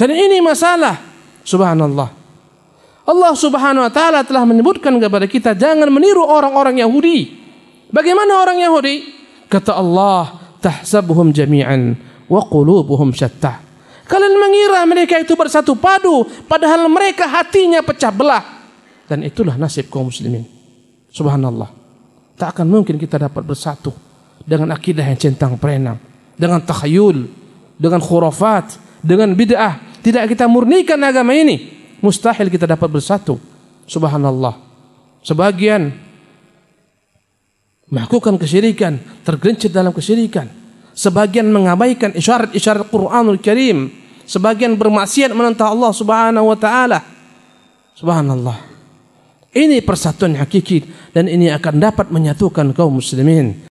Dan ini masalah. Subhanallah. Allah Subhanahu wa taala telah menyebutkan kepada kita jangan meniru orang-orang Yahudi. Bagaimana orang Yahudi? Kata Allah, tahsabuhum jami'an wa qulubuhum syattah. Kalian mengira mereka itu bersatu padu, padahal mereka hatinya pecah belah. Dan itulah nasib kaum muslimin. Subhanallah. Tak akan mungkin kita dapat bersatu dengan akidah yang centang perenang, dengan takhayul, dengan khurafat, dengan bid'ah. Tidak kita murnikan agama ini, mustahil kita dapat bersatu. Subhanallah. Sebagian melakukan kesyirikan, tergelincir dalam kesyirikan. Sebagian mengabaikan isyarat-isyarat Qur'anul Karim. Sebagian bermaksiat menentang Allah Subhanahu wa taala. Subhanallah. Ini persatuan hakiki dan ini akan dapat menyatukan kaum muslimin.